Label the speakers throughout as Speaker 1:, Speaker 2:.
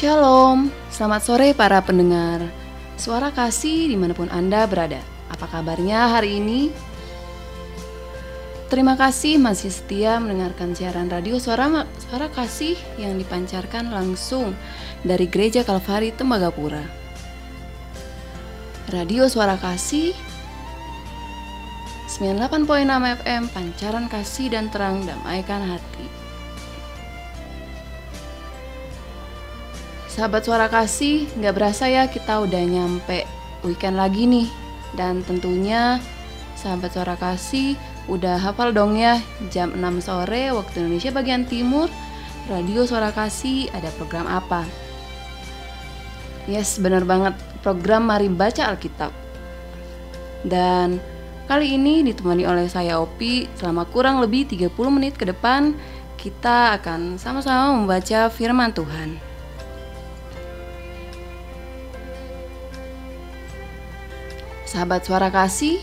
Speaker 1: Shalom, selamat sore para pendengar Suara kasih di mana pun Anda berada Apa kabarnya hari ini? Terima kasih masih setia mendengarkan siaran radio suara, suara kasih yang dipancarkan langsung dari Gereja Kalvari Tembagapura. Radio Suara Kasih 98.6 FM Pancaran Kasih dan Terang Damaikan Hati. Sahabat suara kasih, nggak berasa ya kita udah nyampe weekend lagi nih. Dan tentunya sahabat suara kasih udah hafal dong ya jam 6 sore waktu Indonesia bagian timur Radio Suara Kasih ada program apa? Yes, bener banget program Mari Baca Alkitab. Dan kali ini ditemani oleh saya Opi selama kurang lebih 30 menit ke depan kita akan sama-sama membaca firman Tuhan. Sahabat suara kasih,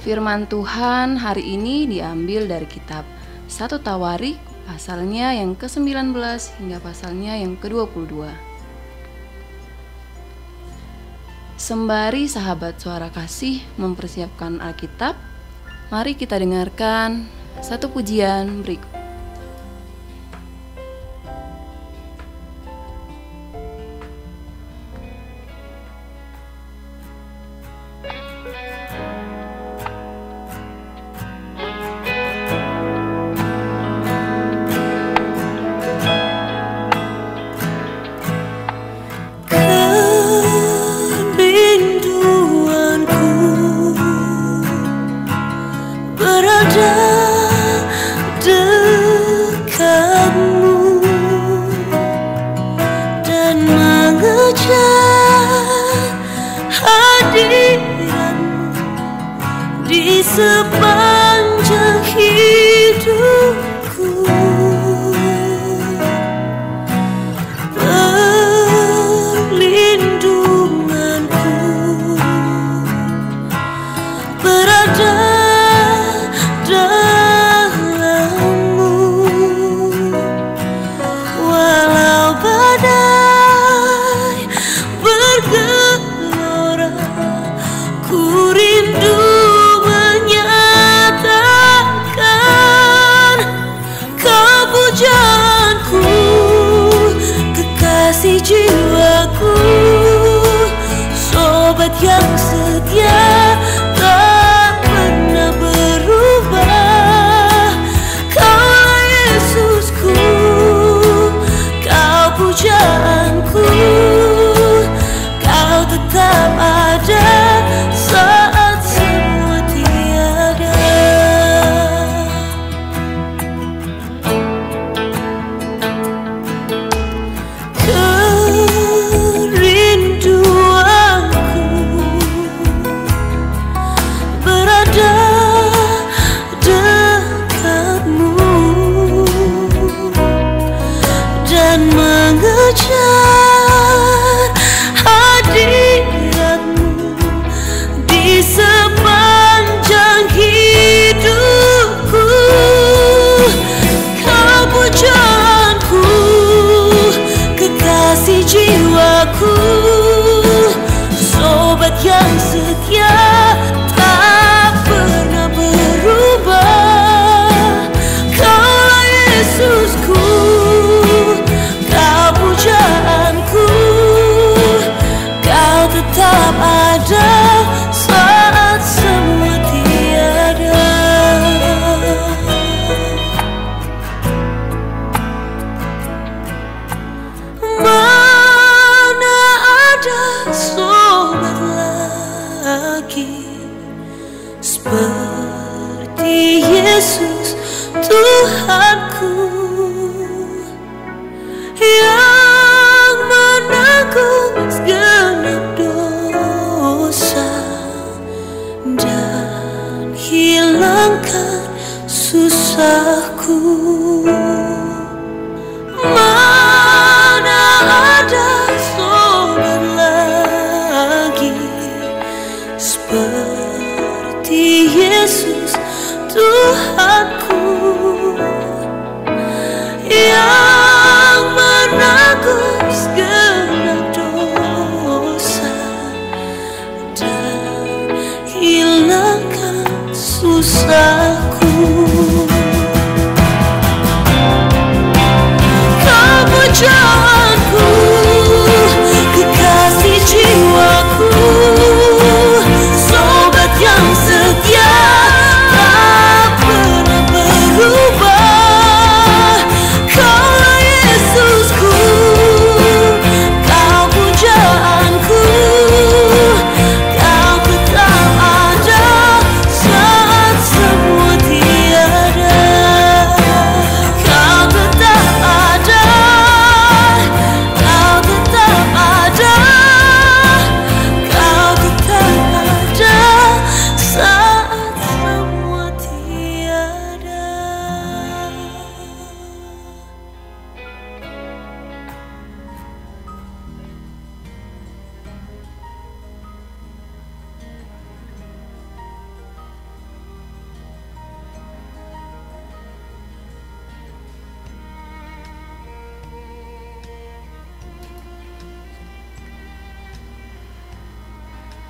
Speaker 1: firman Tuhan hari ini diambil dari kitab 1 Tawarik pasalnya yang ke-19 hingga pasalnya yang ke-22. Sembari sahabat suara kasih mempersiapkan Alkitab, mari kita dengarkan satu pujian berikut.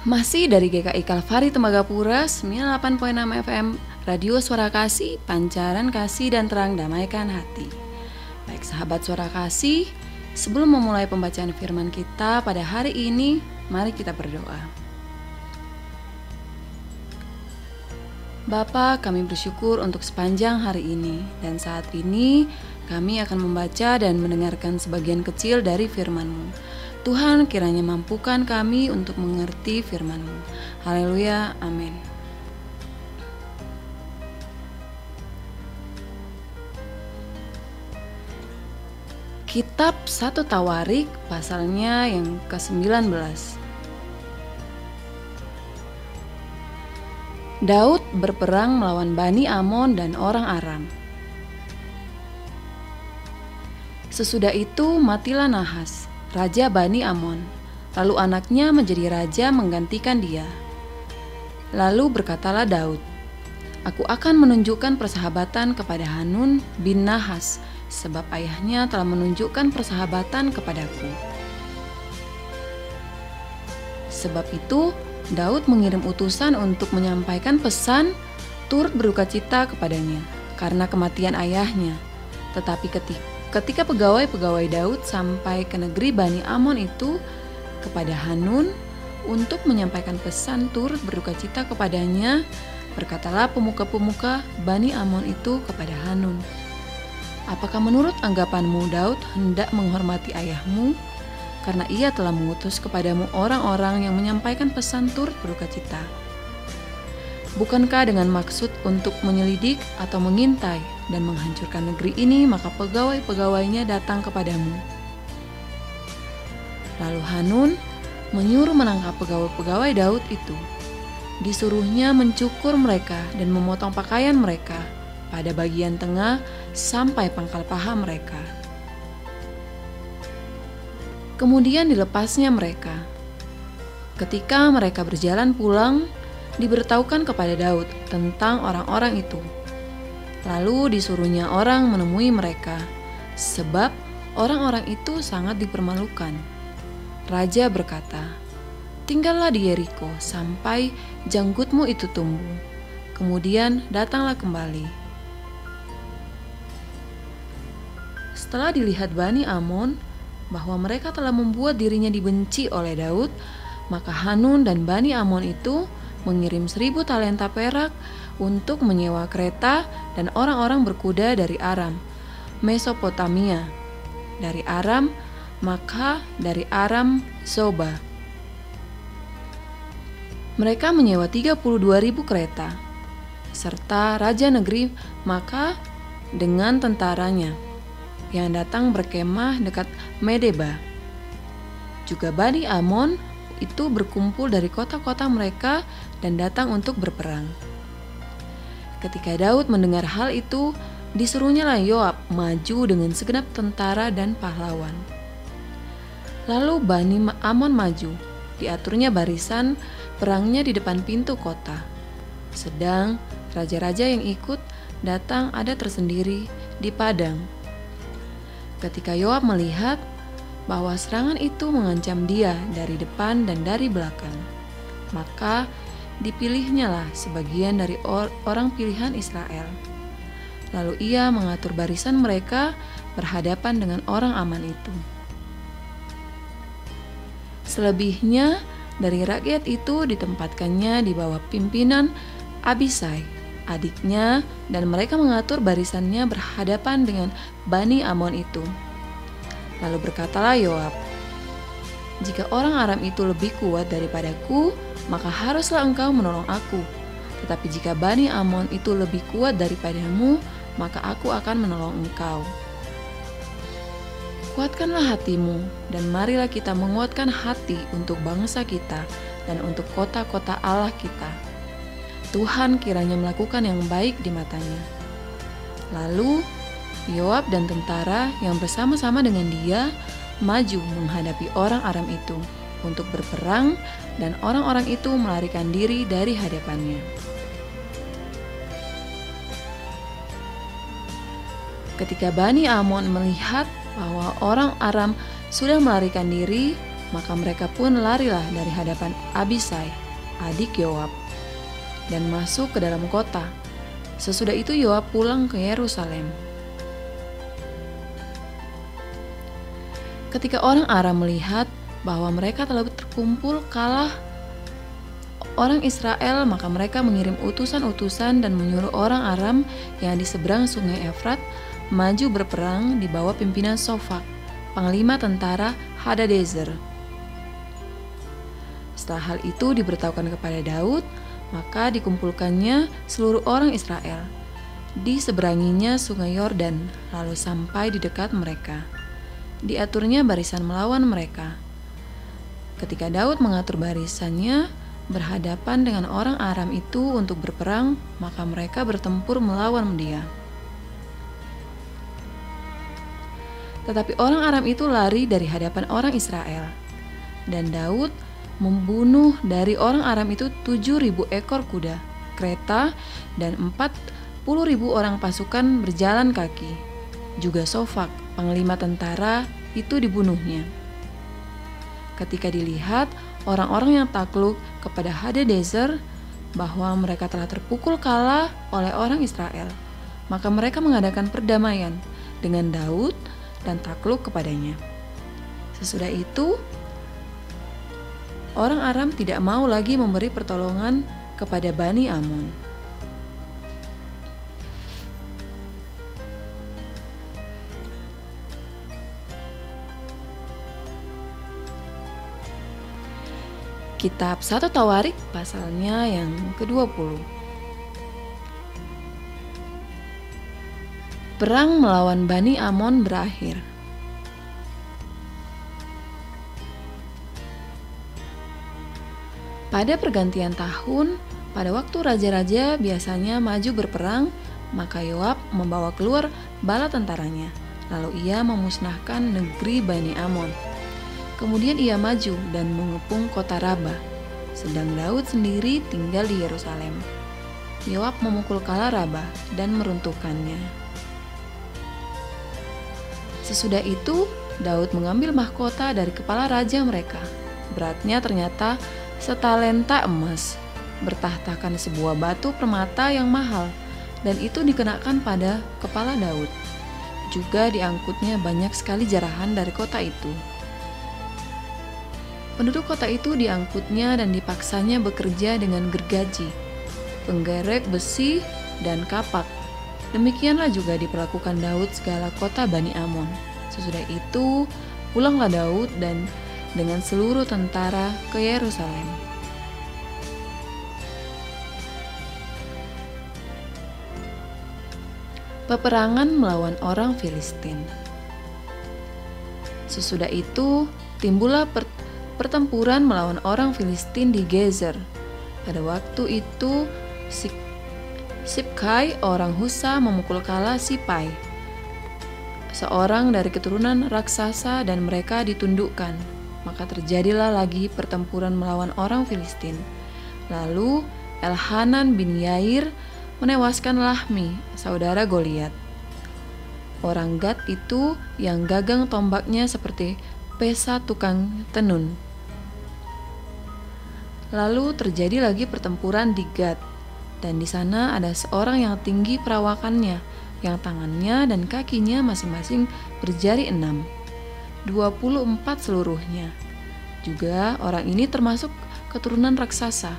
Speaker 2: Masih dari GKI Kalvari Tembagapura 98.6 FM Radio Suara Kasih, Pancaran Kasih dan Terang Damaikan Hati. Baik sahabat Suara Kasih, sebelum memulai pembacaan firman kita pada hari ini, mari kita berdoa. Bapa, kami bersyukur untuk sepanjang hari ini dan saat ini kami akan membaca dan mendengarkan sebagian kecil dari firman-Mu. Tuhan kiranya mampukan kami untuk mengerti firman-Mu. Haleluya, amin. Kitab 1 Tawarik pasalnya yang ke-19 Daud berperang melawan Bani Amon dan orang Aram. Sesudah itu matilah Nahas, raja Bani Amon. Lalu anaknya menjadi raja menggantikan dia. Lalu berkatalah Daud, Aku akan menunjukkan persahabatan kepada Hanun bin Nahas, sebab ayahnya telah menunjukkan persahabatan kepadaku. Sebab itu, Daud mengirim utusan untuk menyampaikan pesan turut berduka cita kepadanya karena kematian ayahnya. Tetapi ketika, ketika pegawai-pegawai Daud sampai ke negeri Bani Amon itu kepada Hanun untuk menyampaikan pesan turut berduka cita kepadanya, berkatalah pemuka-pemuka Bani Amon itu kepada Hanun, Apakah menurut anggapanmu Daud hendak menghormati ayahmu karena ia telah mengutus kepadamu orang-orang yang menyampaikan pesan turut berduka cita? Bukankah dengan maksud untuk menyelidik atau mengintai dan menghancurkan negeri ini maka pegawai-pegawainya datang kepadamu? Lalu Hanun menyuruh menangkap pegawai-pegawai Daud itu. Disuruhnya mencukur mereka dan memotong pakaian mereka pada bagian tengah sampai pangkal paha mereka. Kemudian dilepasnya mereka. Ketika mereka berjalan pulang, diberitahukan kepada Daud tentang orang-orang itu. Lalu disuruhnya orang menemui mereka, sebab orang-orang itu sangat dipermalukan. Raja berkata, "Tinggallah di Yeriko sampai janggutmu itu tumbuh, kemudian datanglah kembali." Setelah dilihat Bani Amon bahwa mereka telah membuat dirinya dibenci oleh Daud, maka Hanun dan Bani Amon itu mengirim seribu talenta perak untuk menyewa kereta dan orang-orang berkuda dari Aram, Mesopotamia, dari Aram, maka dari Aram, Zoba. Mereka menyewa 32 ribu kereta, serta raja negeri maka dengan tentaranya yang datang berkemah dekat Medeba. Juga Bani Amon itu berkumpul dari kota-kota mereka dan datang untuk berperang. Ketika Daud mendengar hal itu, disuruhnya lah Yoab maju dengan segenap tentara dan pahlawan. Lalu Bani Amon maju, diaturnya barisan perangnya di depan pintu kota. Sedang raja-raja yang ikut datang ada tersendiri di padang ketika Yoab melihat bahwa serangan itu mengancam dia dari depan dan dari belakang. Maka dipilihnyalah sebagian dari or orang pilihan Israel. Lalu ia mengatur barisan mereka berhadapan dengan orang aman itu. Selebihnya dari rakyat itu ditempatkannya di bawah pimpinan Abisai adiknya, dan mereka mengatur barisannya berhadapan dengan Bani Amon itu. Lalu berkatalah Yoab, "Jika orang Aram itu lebih kuat daripadaku, maka haruslah engkau menolong aku. Tetapi jika Bani Amon itu lebih kuat daripadamu, maka aku akan menolong engkau." Kuatkanlah hatimu, dan marilah kita menguatkan hati untuk bangsa kita dan untuk kota-kota Allah kita Tuhan kiranya melakukan yang baik di matanya. Lalu Yoab dan tentara yang bersama-sama dengan dia maju menghadapi orang Aram itu untuk berperang dan orang-orang itu melarikan diri dari hadapannya. Ketika Bani Amon melihat bahwa orang Aram sudah melarikan diri, Maka mereka pun larilah dari hadapan Abisai, adik Yoab, dan masuk ke dalam kota. Sesudah itu Yoab pulang ke Yerusalem. Ketika orang Aram melihat bahwa mereka telah terkumpul kalah orang Israel, maka mereka mengirim utusan-utusan dan menyuruh orang Aram yang di seberang sungai Efrat maju berperang di bawah pimpinan Sofak, panglima tentara Hadadezer. Setelah hal itu diberitahukan kepada Daud, maka dikumpulkannya seluruh orang Israel. Di seberanginya sungai Yordan, lalu sampai di dekat mereka. Diaturnya barisan melawan mereka. Ketika Daud mengatur barisannya, berhadapan dengan orang Aram itu untuk berperang, maka mereka bertempur melawan dia. Tetapi orang Aram itu lari dari hadapan orang Israel. Dan Daud membunuh dari orang Aram itu 7.000 ekor kuda, kereta, dan 40.000 orang pasukan berjalan kaki. Juga Sofak, panglima tentara, itu dibunuhnya. Ketika dilihat orang-orang yang takluk kepada Hadadezer bahwa mereka telah terpukul kalah oleh orang Israel. Maka mereka mengadakan perdamaian dengan Daud dan takluk kepadanya. Sesudah itu, orang Aram tidak mau lagi memberi pertolongan kepada Bani Amon. Kitab 1 Tawarik pasalnya yang ke-20. Perang melawan Bani Amon berakhir. Pada pergantian tahun, pada waktu raja-raja biasanya maju berperang, maka Yoab membawa keluar bala tentaranya. Lalu ia memusnahkan negeri Bani Amon Kemudian ia maju dan mengepung kota Raba, sedang Daud sendiri tinggal di Yerusalem. Yoab memukul kala Raba dan meruntuhkannya. Sesudah itu, Daud mengambil mahkota dari kepala raja mereka. Beratnya ternyata setalenta emas, bertahtakan sebuah batu permata yang mahal, dan itu dikenakan pada kepala Daud. Juga diangkutnya banyak sekali jarahan dari kota itu. Penduduk kota itu diangkutnya dan dipaksanya bekerja dengan gergaji, penggerek besi, dan kapak. Demikianlah juga diperlakukan Daud segala kota Bani Amon. Sesudah itu, pulanglah Daud dan dengan seluruh tentara ke Yerusalem. Peperangan melawan orang Filistin. Sesudah itu, timbullah per pertempuran melawan orang Filistin di Gezer. Pada waktu itu, Sipkai orang Husa memukul kala Sipai, seorang dari keturunan raksasa dan mereka ditundukkan. Maka terjadilah lagi pertempuran melawan orang Filistin. Lalu Elhanan bin Yair menewaskan Lahmi, saudara Goliat. Orang Gad itu yang gagang tombaknya seperti pesa tukang tenun. Lalu terjadi lagi pertempuran di Gad, dan di sana ada seorang yang tinggi perawakannya, yang tangannya dan kakinya masing-masing berjari enam, dua puluh empat seluruhnya. Juga orang ini termasuk keturunan raksasa.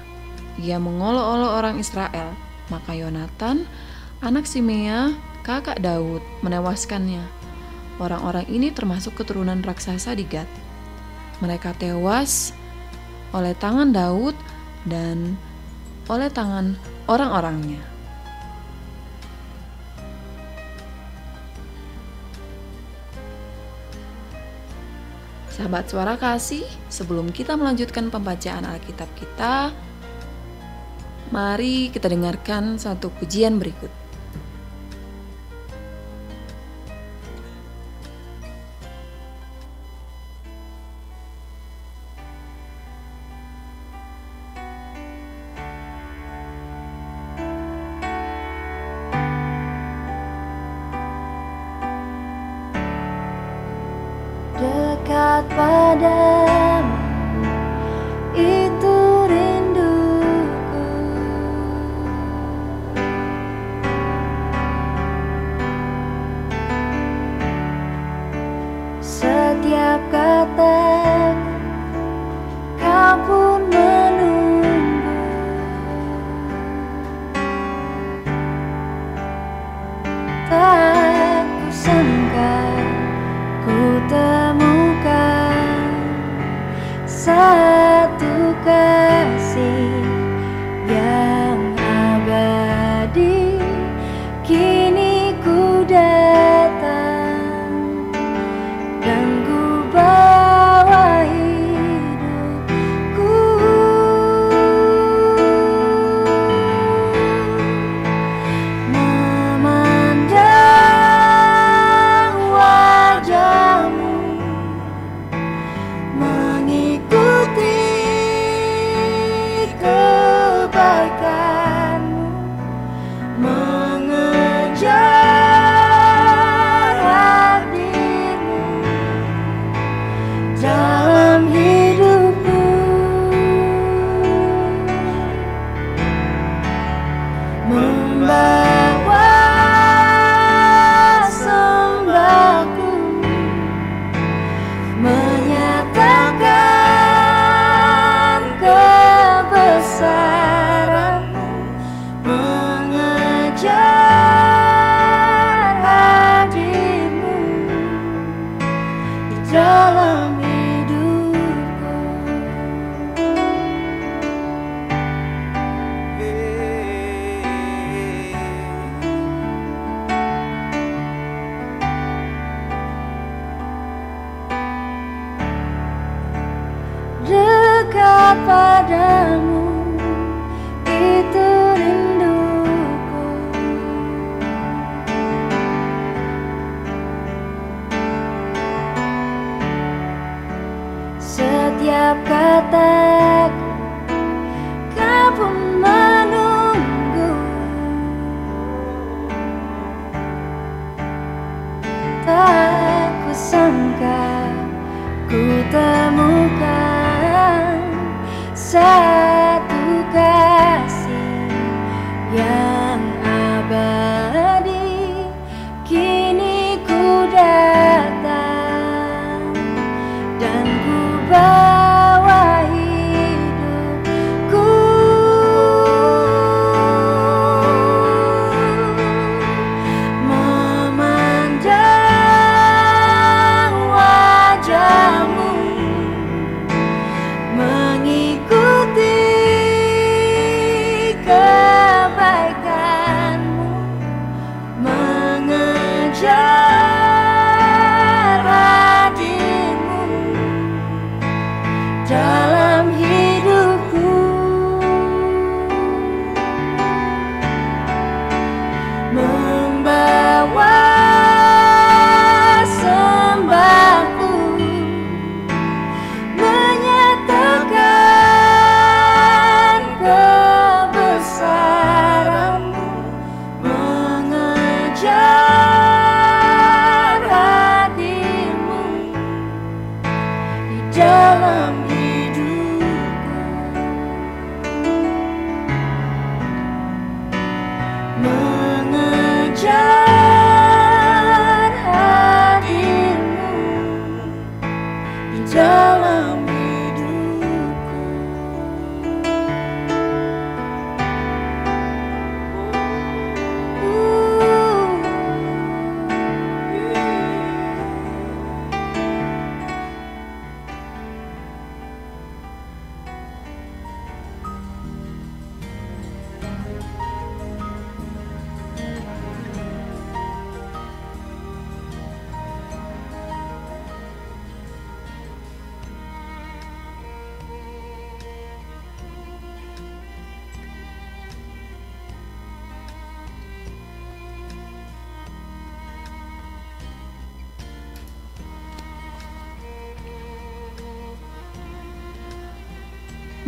Speaker 2: Ia mengolok-olok orang Israel, maka Yonatan, anak Simea, kakak Daud, menewaskannya. Orang-orang ini termasuk keturunan raksasa di Gad. Mereka tewas oleh tangan Daud dan oleh tangan orang-orangnya. Sahabat suara kasih, sebelum kita melanjutkan pembacaan Alkitab kita, mari kita dengarkan satu pujian berikut.
Speaker 1: cinta padamu?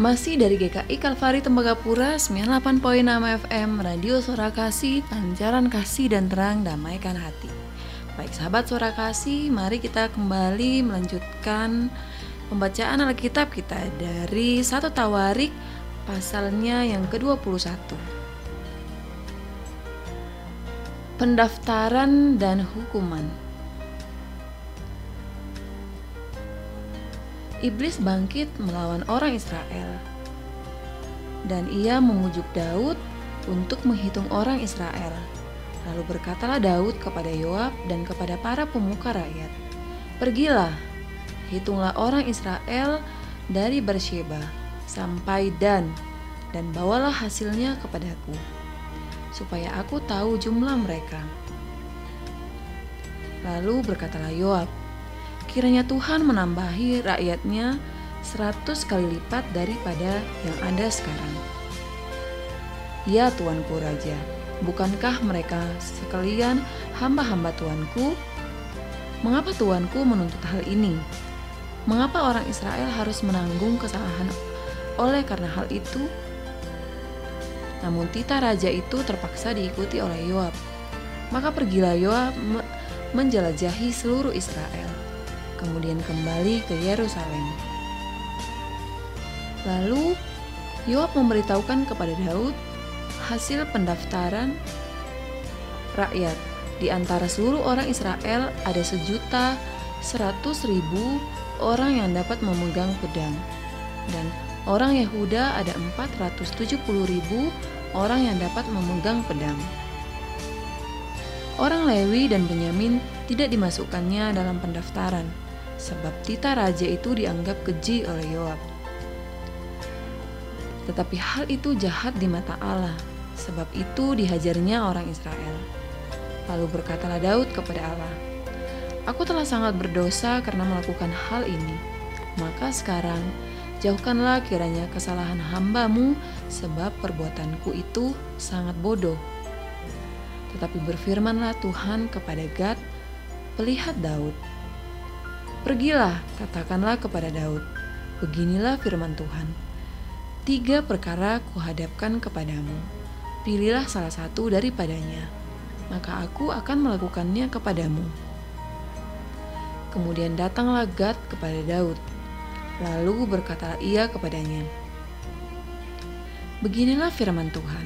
Speaker 2: Masih dari GKI Kalvari Tembagapura 98.6 FM Radio Suara Kasih, Pancaran Kasih dan Terang Damaikan Hati. Baik sahabat Suara Kasih, mari kita kembali melanjutkan pembacaan Alkitab kita dari satu Tawarik pasalnya yang ke-21. Pendaftaran dan hukuman. iblis bangkit melawan orang Israel. Dan ia mengujuk Daud untuk menghitung orang Israel. Lalu berkatalah Daud kepada Yoab dan kepada para pemuka rakyat, "Pergilah, hitunglah orang Israel dari Bersheba sampai Dan, dan bawalah hasilnya kepadaku, supaya aku tahu jumlah mereka." Lalu berkatalah Yoab, "Kiranya Tuhan menambahi rakyatnya seratus kali lipat daripada yang ada sekarang." Ya Tuanku Raja, bukankah mereka sekalian hamba-hamba Tuanku? Mengapa Tuanku menuntut hal ini? Mengapa orang Israel harus menanggung kesalahan oleh karena hal itu? Namun tita raja itu terpaksa diikuti oleh Yoab. Maka pergilah Yoab menjelajahi seluruh Israel, kemudian kembali ke Yerusalem. Lalu Yoab memberitahukan kepada Daud hasil pendaftaran rakyat. Di antara seluruh orang Israel ada sejuta seratus ribu orang yang dapat memegang pedang. Dan orang Yehuda ada 470 ribu orang yang dapat memegang pedang. Orang Lewi dan Benyamin tidak dimasukkannya dalam pendaftaran, sebab tita raja itu dianggap keji oleh Yoab. Tetapi hal itu jahat di mata Allah, sebab itu dihajarnya orang Israel. Lalu berkatalah Daud kepada Allah, Aku telah sangat berdosa karena melakukan hal ini. Maka sekarang, jauhkanlah kiranya kesalahan hambamu, sebab perbuatanku itu sangat bodoh. Tetapi berfirmanlah Tuhan kepada Gad, pelihat Daud. Pergilah, katakanlah kepada Daud, beginilah firman Tuhan. Tiga perkara kuhadapkan kepadamu. Pilihlah salah satu daripadanya, maka aku akan melakukannya kepadamu. Kemudian datanglah Gad kepada Daud. Lalu berkatalah ia kepadanya, Beginilah firman Tuhan,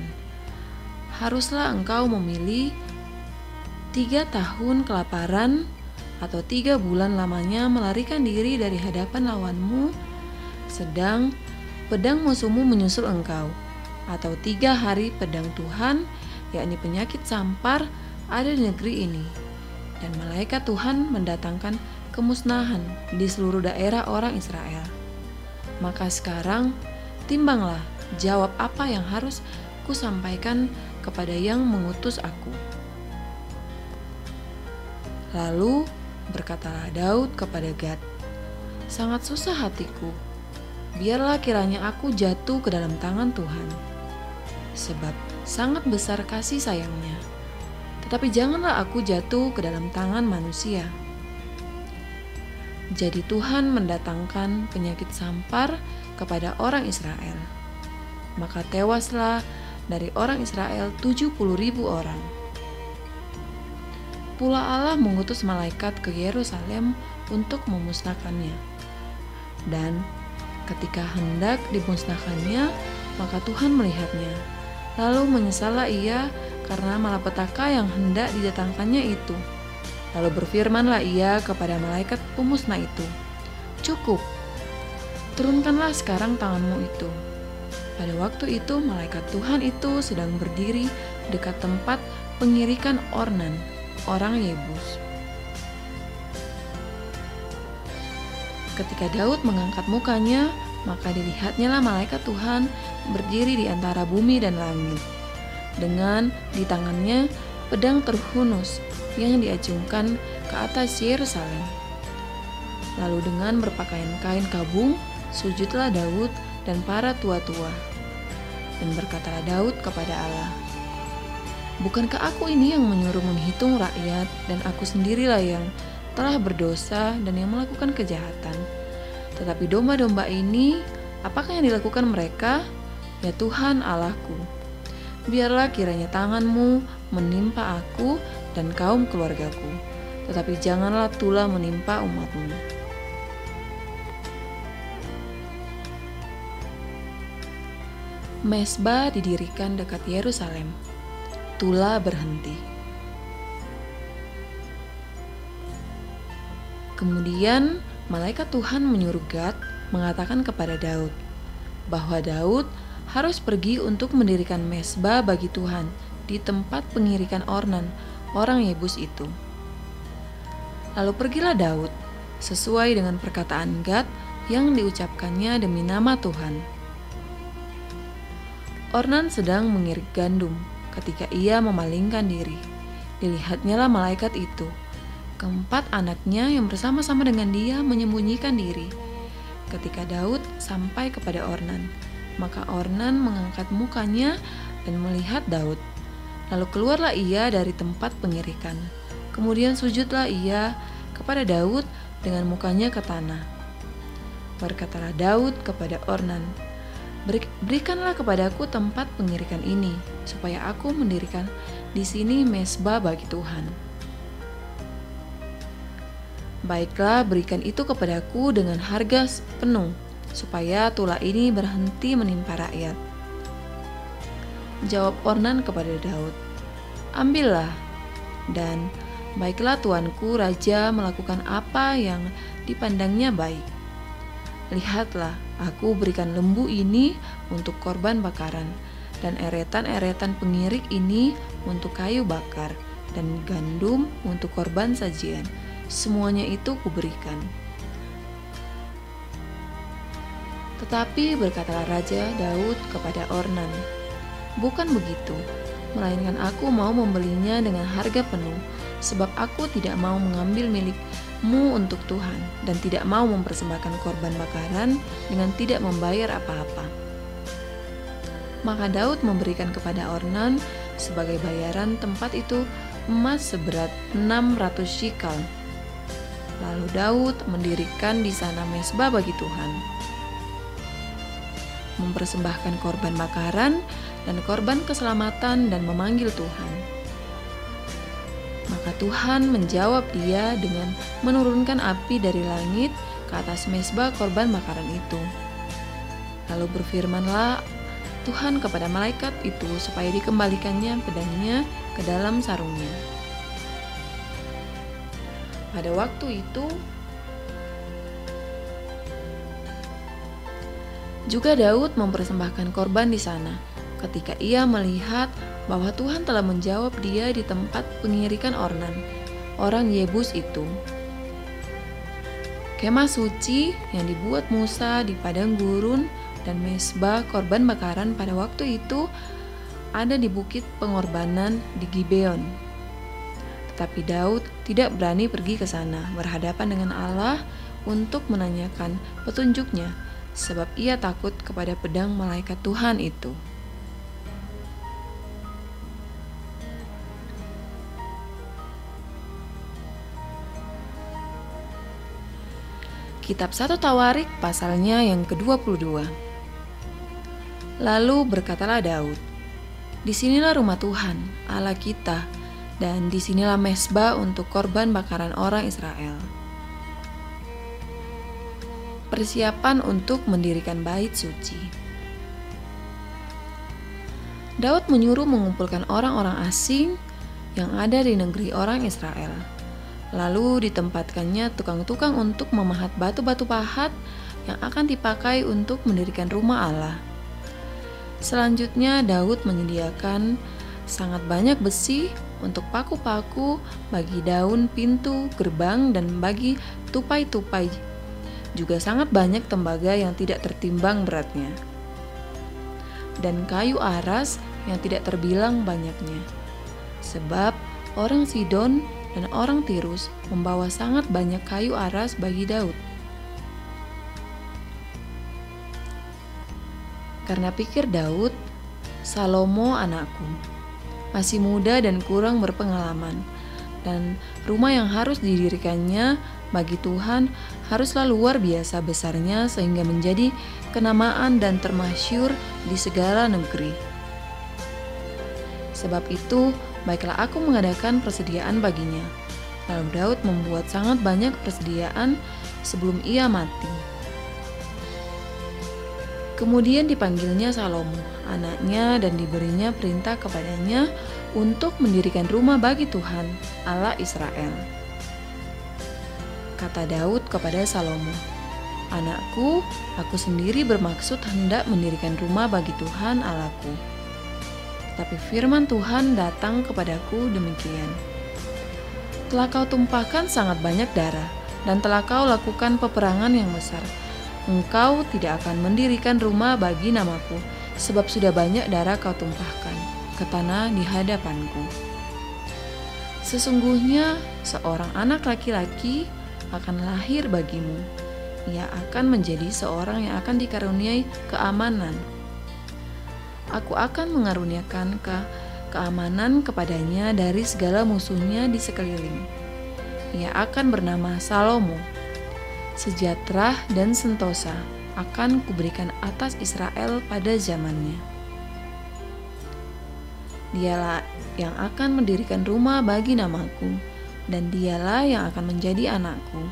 Speaker 2: haruslah engkau memilih tiga tahun kelaparan atau tiga bulan lamanya melarikan diri dari hadapan lawanmu, sedang pedang musuhmu menyusul engkau, atau tiga hari pedang Tuhan, yakni penyakit sampar, ada di negeri ini, dan malaikat Tuhan mendatangkan kemusnahan di seluruh daerah orang Israel. Maka sekarang timbanglah jawab apa yang harus kusampaikan kepada yang mengutus aku. Lalu berkatalah Daud kepada Gad, "Sangat susah hatiku. Biarlah kiranya aku jatuh ke dalam tangan Tuhan, sebab sangat besar kasih sayangnya. Tetapi janganlah aku jatuh ke dalam tangan manusia." Jadi Tuhan mendatangkan penyakit sampar kepada orang Israel. Maka tewaslah dari orang Israel 70 ribu orang. Pula Allah mengutus malaikat ke Yerusalem untuk memusnahkannya. Dan ketika hendak dimusnahkannya, maka Tuhan melihatnya. Lalu menyesallah ia karena malapetaka yang hendak didatangkannya itu. Lalu berfirmanlah ia kepada malaikat pemusnah itu, "Cukup, turunkanlah sekarang tanganmu itu." Pada waktu itu, malaikat Tuhan itu sedang berdiri dekat tempat pengirikan Ornan, orang Yebus. Ketika Daud mengangkat mukanya, maka dilihatnya lah malaikat Tuhan berdiri di antara bumi dan langit. Dengan di tangannya pedang terhunus yang diacungkan ke atas Yerusalem. Lalu dengan berpakaian kain kabung, sujudlah Daud dan para tua-tua. Dan berkatalah Daud kepada Allah, Bukankah aku ini yang menyuruh menghitung rakyat dan aku sendirilah yang telah berdosa dan yang melakukan kejahatan? Tetapi domba-domba ini, apakah yang dilakukan mereka? Ya Tuhan Allahku, biarlah kiranya tanganmu menimpa aku dan kaum keluargaku, tetapi janganlah tulah menimpa umatmu. Mesbah didirikan dekat Yerusalem. Tula berhenti. Kemudian malaikat Tuhan menyuruh Gad mengatakan kepada Daud bahwa Daud harus pergi untuk mendirikan mesbah bagi Tuhan di tempat pengirikan Ornan, orang Yebus itu. Lalu pergilah Daud, sesuai dengan perkataan Gad yang diucapkannya demi nama Tuhan. Ornan sedang mengirik gandum ketika ia memalingkan diri. Dilihatnya lah malaikat itu. Keempat anaknya yang bersama-sama dengan dia menyembunyikan diri. Ketika Daud sampai kepada Ornan, maka Ornan mengangkat mukanya dan melihat Daud. Lalu keluarlah ia dari tempat pengirikan. Kemudian sujudlah ia kepada Daud dengan mukanya ke tanah. Berkatalah Daud kepada Ornan, Berikanlah kepadaku tempat pengirikan ini, supaya aku mendirikan di sini mesbah bagi Tuhan. Baiklah, berikan itu kepadaku dengan harga penuh, supaya tulah ini berhenti menimpa rakyat. Jawab Ornan kepada Daud, Ambillah, dan baiklah tuanku raja melakukan apa yang dipandangnya baik. Lihatlah, aku berikan lembu ini untuk korban bakaran, dan eretan-eretan pengirik ini untuk kayu bakar, dan gandum untuk korban sajian. Semuanya itu kuberikan. Tetapi berkatalah Raja Daud kepada Ornan, Bukan begitu, melainkan aku mau membelinya dengan harga penuh, sebab aku tidak mau mengambil milikmu untuk Tuhan, dan tidak mau mempersembahkan korban bakaran dengan tidak membayar apa-apa. Maka Daud memberikan kepada Ornan sebagai bayaran tempat itu emas seberat 600 shikal. Lalu Daud mendirikan di sana mesbah bagi Tuhan. Mempersembahkan korban bakaran dan korban keselamatan dan memanggil Tuhan. Maka Tuhan menjawab dia dengan menurunkan api dari langit ke atas mesbah korban bakaran itu. Lalu berfirmanlah Tuhan kepada malaikat itu supaya dikembalikannya pedangnya ke dalam sarungnya. Pada waktu itu, juga Daud mempersembahkan korban di sana ketika ia melihat bahwa Tuhan telah menjawab dia di tempat pengirikan Ornan, orang Yebus itu. Kemah suci yang dibuat Musa di padang gurun dan mesbah korban bakaran pada waktu itu ada di bukit pengorbanan di Gibeon. Tetapi Daud tidak berani pergi ke sana berhadapan dengan Allah untuk menanyakan petunjuknya sebab ia takut kepada pedang malaikat Tuhan itu. Kitab 1 Tawarik pasalnya yang ke-22. Lalu berkatalah Daud, Di sinilah rumah Tuhan, Allah kita, dan di sinilah mesbah untuk korban bakaran orang Israel. Persiapan untuk mendirikan bait suci. Daud menyuruh mengumpulkan orang-orang asing yang ada di negeri orang Israel Lalu ditempatkannya tukang-tukang untuk memahat batu-batu pahat yang akan dipakai untuk mendirikan rumah Allah. Selanjutnya Daud menyediakan sangat banyak besi untuk paku-paku bagi daun pintu gerbang dan bagi tupai-tupai. Juga sangat banyak tembaga yang tidak tertimbang beratnya. Dan kayu aras yang tidak terbilang banyaknya. Sebab orang Sidon dan orang Tirus membawa sangat banyak kayu aras bagi Daud. Karena pikir Daud, Salomo anakku, masih muda dan kurang berpengalaman, dan rumah yang harus didirikannya bagi Tuhan haruslah luar biasa besarnya sehingga menjadi kenamaan dan termasyur di segala negeri. Sebab itu, baiklah aku mengadakan persediaan baginya. Lalu Daud membuat sangat banyak persediaan sebelum ia mati. Kemudian dipanggilnya Salomo, anaknya, dan diberinya perintah kepadanya untuk mendirikan rumah bagi Tuhan, Allah Israel. Kata Daud kepada Salomo, Anakku, aku sendiri bermaksud hendak mendirikan rumah bagi Tuhan Allahku Tapi firman Tuhan datang kepadaku demikian. Telah kau tumpahkan sangat banyak darah, dan telah kau lakukan peperangan yang besar. Engkau tidak akan mendirikan rumah bagi namaku, sebab sudah banyak darah kau tumpahkan ke tanah di hadapanku. Sesungguhnya seorang anak laki-laki akan lahir bagimu. Ia akan menjadi seorang yang akan dikaruniai keamanan. Aku akan mengaruniakan ke keamanan kepadanya dari segala musuhnya di sekeliling. Ia akan bernama Salomo. Sejahtera dan sentosa akan kuberikan atas Israel pada zamannya. Dialah yang akan mendirikan rumah bagi namaku, dan dialah yang akan menjadi anakku,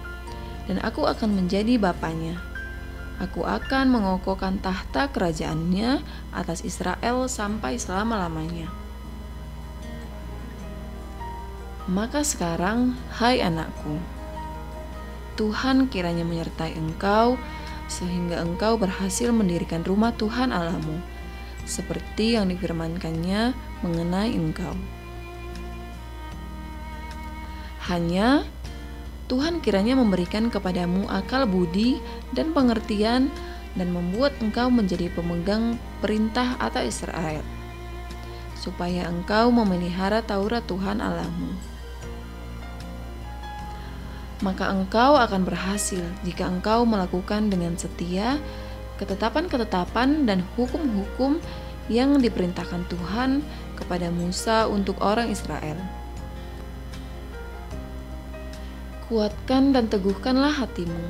Speaker 2: dan aku akan menjadi bapaknya. Aku akan mengokohkan tahta kerajaannya atas Israel sampai selama-lamanya. Maka sekarang, hai anakku, Tuhan kiranya menyertai engkau sehingga engkau berhasil mendirikan rumah Tuhan Allahmu, seperti yang difirmankannya mengenai engkau. Hanya Tuhan kiranya memberikan kepadamu akal budi dan pengertian dan membuat engkau menjadi pemegang perintah atas Israel, supaya engkau memelihara Taurat Tuhan Allahmu maka engkau akan berhasil jika engkau melakukan dengan setia ketetapan-ketetapan dan hukum-hukum yang diperintahkan Tuhan kepada Musa untuk orang Israel. Kuatkan dan teguhkanlah hatimu,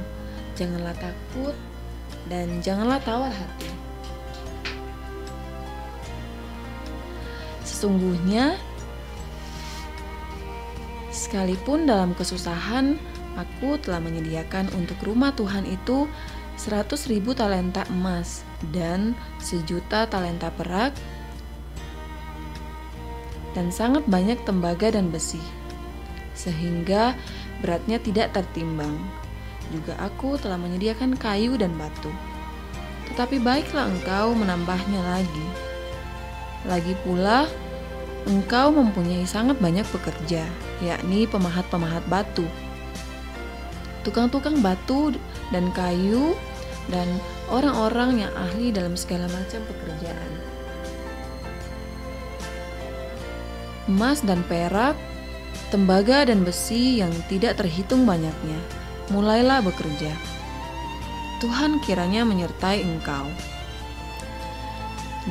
Speaker 2: janganlah takut dan janganlah tawar hati. Sesungguhnya, sekalipun dalam kesusahan, Aku telah menyediakan untuk rumah Tuhan itu seratus ribu talenta emas dan sejuta talenta perak dan sangat banyak tembaga dan besi sehingga beratnya tidak tertimbang. Juga aku telah menyediakan kayu dan batu. Tetapi baiklah engkau menambahnya lagi. Lagi pula, engkau mempunyai sangat banyak pekerja, yakni pemahat-pemahat batu tukang-tukang batu dan kayu, dan orang-orang yang ahli dalam segala macam pekerjaan. Emas dan perak, tembaga dan besi yang tidak terhitung banyaknya, mulailah bekerja. Tuhan kiranya menyertai engkau.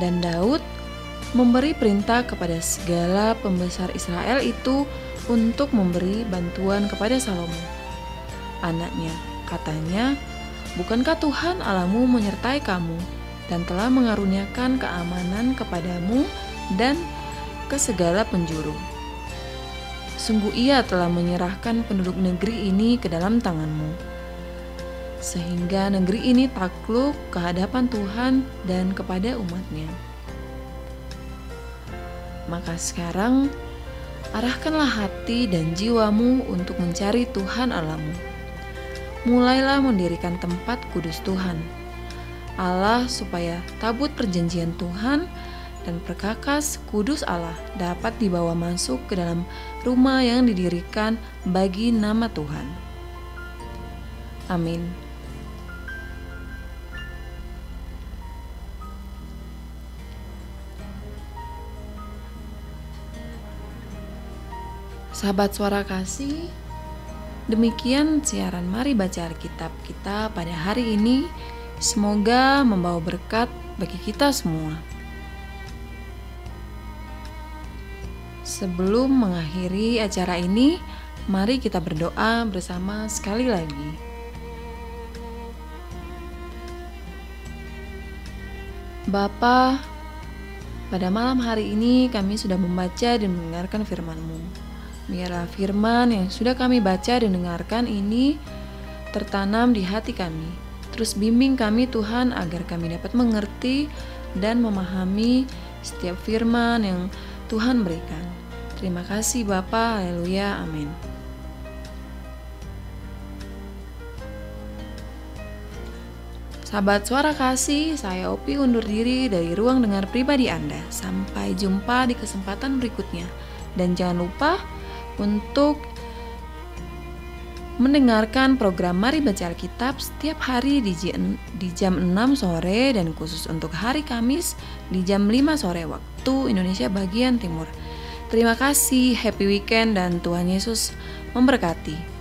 Speaker 2: Dan Daud memberi perintah kepada segala pembesar Israel itu untuk memberi bantuan kepada Salomo anaknya. Katanya, Bukankah Tuhan Allahmu menyertai kamu dan telah mengaruniakan keamanan kepadamu dan ke segala penjuru? Sungguh ia telah menyerahkan penduduk negeri ini ke dalam tanganmu. Sehingga negeri ini takluk ke hadapan Tuhan dan kepada umatnya. Maka sekarang, arahkanlah hati dan jiwamu untuk mencari Tuhan Allahmu mulailah mendirikan tempat kudus Tuhan. Allah supaya tabut perjanjian Tuhan dan perkakas kudus Allah dapat dibawa masuk ke dalam rumah yang didirikan bagi nama Tuhan. Amin. Sahabat suara kasih, Demikian siaran Mari Baca Alkitab kita pada hari ini. Semoga membawa berkat bagi kita semua. Sebelum mengakhiri acara ini, mari kita berdoa bersama sekali lagi. Bapa, pada malam hari ini kami sudah membaca dan mendengarkan firman-Mu. Biarlah firman yang sudah kami baca dan dengarkan ini tertanam di hati kami. Terus bimbing kami Tuhan agar kami dapat mengerti dan memahami setiap firman yang Tuhan berikan. Terima kasih Bapa, haleluya, amin. Sahabat suara kasih, saya Opi undur diri dari ruang dengar pribadi Anda. Sampai jumpa di kesempatan berikutnya. Dan jangan lupa untuk mendengarkan program Mari Baca Alkitab setiap hari di jam, di jam 6 sore dan khusus untuk hari Kamis di jam 5 sore waktu Indonesia bagian timur. Terima kasih, happy weekend dan Tuhan Yesus memberkati.